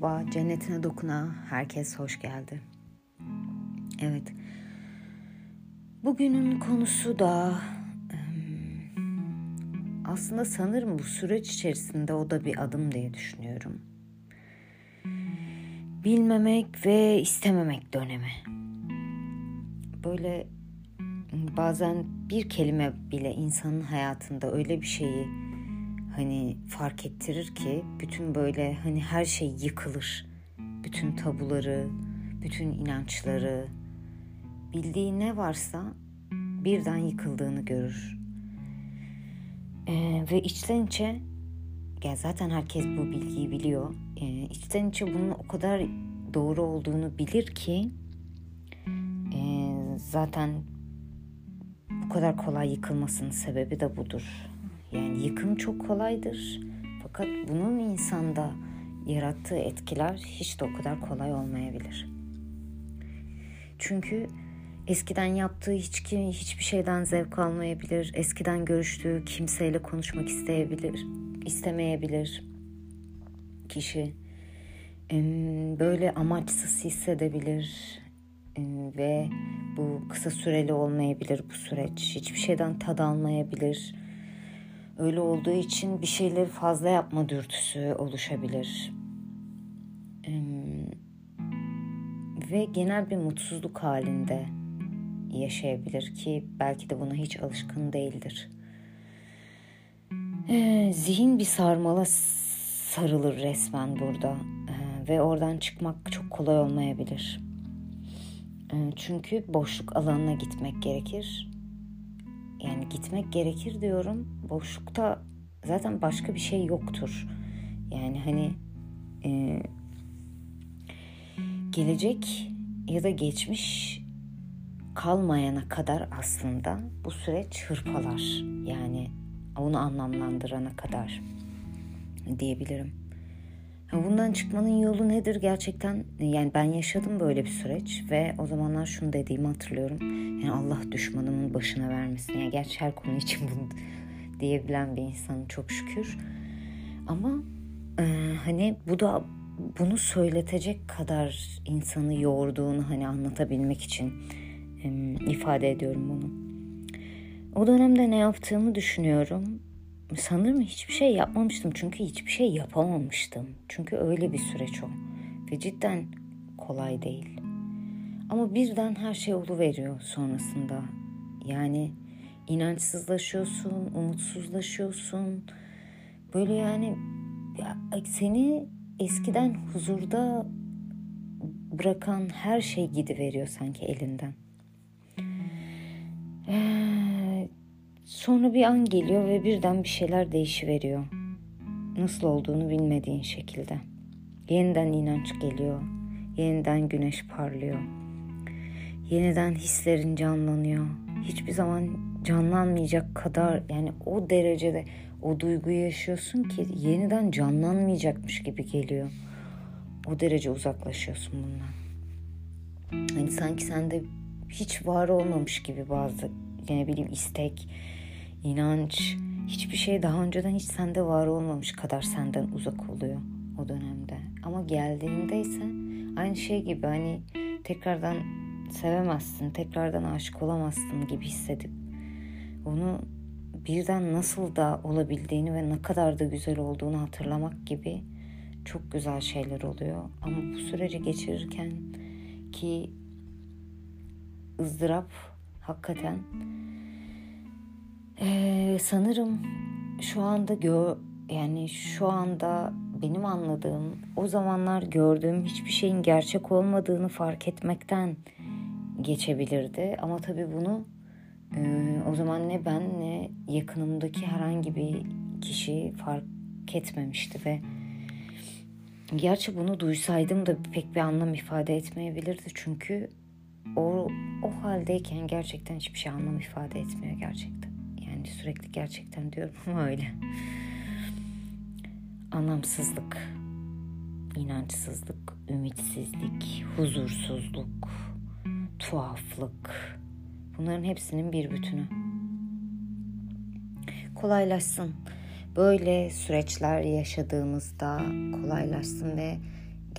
Merhaba, cennetine dokuna herkes hoş geldi. Evet, bugünün konusu da aslında sanırım bu süreç içerisinde o da bir adım diye düşünüyorum. Bilmemek ve istememek dönemi. Böyle bazen bir kelime bile insanın hayatında öyle bir şeyi hani fark ettirir ki bütün böyle hani her şey yıkılır. Bütün tabuları, bütün inançları, bildiği ne varsa birden yıkıldığını görür. Ee, ve içten içe ya zaten herkes bu bilgiyi biliyor. Ee, içten içe bunun o kadar doğru olduğunu bilir ki e, zaten bu kadar kolay yıkılmasının sebebi de budur. Yani yıkım çok kolaydır. Fakat bunun insanda yarattığı etkiler hiç de o kadar kolay olmayabilir. Çünkü eskiden yaptığı hiç hiçbir şeyden zevk almayabilir. Eskiden görüştüğü kimseyle konuşmak isteyebilir, istemeyebilir kişi. Böyle amaçsız hissedebilir ve bu kısa süreli olmayabilir bu süreç. Hiçbir şeyden tad almayabilir Öyle olduğu için bir şeyleri fazla yapma dürtüsü oluşabilir. Ve genel bir mutsuzluk halinde yaşayabilir ki belki de buna hiç alışkın değildir. Zihin bir sarmala sarılır resmen burada ve oradan çıkmak çok kolay olmayabilir. Çünkü boşluk alanına gitmek gerekir yani gitmek gerekir diyorum. Boşlukta zaten başka bir şey yoktur. Yani hani e, gelecek ya da geçmiş kalmayana kadar aslında bu süreç hırpalar. Yani onu anlamlandırana kadar diyebilirim. Bundan çıkmanın yolu nedir gerçekten? Yani ben yaşadım böyle bir süreç ve o zamanlar şunu dediğimi hatırlıyorum. Yani Allah düşmanımın başına vermesin. Yani gerçi her konu için bunu diyebilen bir insanım çok şükür. Ama e, hani bu da bunu söyletecek kadar insanı yorduğunu hani anlatabilmek için e, ifade ediyorum bunu. O dönemde ne yaptığımı düşünüyorum sanırım hiçbir şey yapmamıştım çünkü hiçbir şey yapamamıştım. Çünkü öyle bir süreç o ve cidden kolay değil. Ama birden her şey veriyor sonrasında. Yani inançsızlaşıyorsun, umutsuzlaşıyorsun. Böyle yani seni eskiden huzurda bırakan her şey gidiveriyor sanki elinden. Ee, Sonra bir an geliyor ve birden bir şeyler değişiveriyor. Nasıl olduğunu bilmediğin şekilde. Yeniden inanç geliyor. Yeniden güneş parlıyor. Yeniden hislerin canlanıyor. Hiçbir zaman canlanmayacak kadar yani o derecede o duyguyu yaşıyorsun ki yeniden canlanmayacakmış gibi geliyor. O derece uzaklaşıyorsun bundan. Hani sanki sende hiç var olmamış gibi bazı ne bileyim istek, inanç, hiçbir şey daha önceden hiç sende var olmamış kadar senden uzak oluyor o dönemde. Ama geldiğinde ise aynı şey gibi hani tekrardan sevemezsin, tekrardan aşık olamazsın gibi hissedip onu birden nasıl da olabildiğini ve ne kadar da güzel olduğunu hatırlamak gibi çok güzel şeyler oluyor. Ama bu süreci geçirirken ki ızdırap hakikaten ee, sanırım şu anda gör yani şu anda benim anladığım o zamanlar gördüğüm hiçbir şeyin gerçek olmadığını fark etmekten geçebilirdi. Ama tabii bunu e, o zaman ne ben ne yakınımdaki herhangi bir kişi fark etmemişti ve gerçi bunu duysaydım da pek bir anlam ifade etmeyebilirdi çünkü o o haldeyken gerçekten hiçbir şey anlam ifade etmiyor gerçekten. Yani sürekli gerçekten diyorum ama öyle. Anlamsızlık, inançsızlık, ümitsizlik, huzursuzluk, tuhaflık. Bunların hepsinin bir bütünü. Kolaylaşsın. Böyle süreçler yaşadığımızda kolaylaşsın ve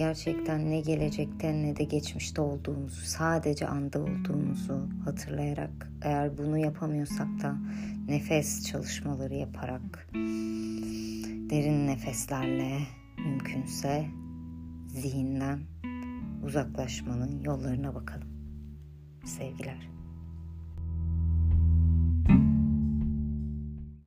gerçekten ne gelecekte ne de geçmişte olduğumuzu, sadece anda olduğumuzu hatırlayarak eğer bunu yapamıyorsak da nefes çalışmaları yaparak derin nefeslerle mümkünse zihinden uzaklaşmanın yollarına bakalım. Sevgiler.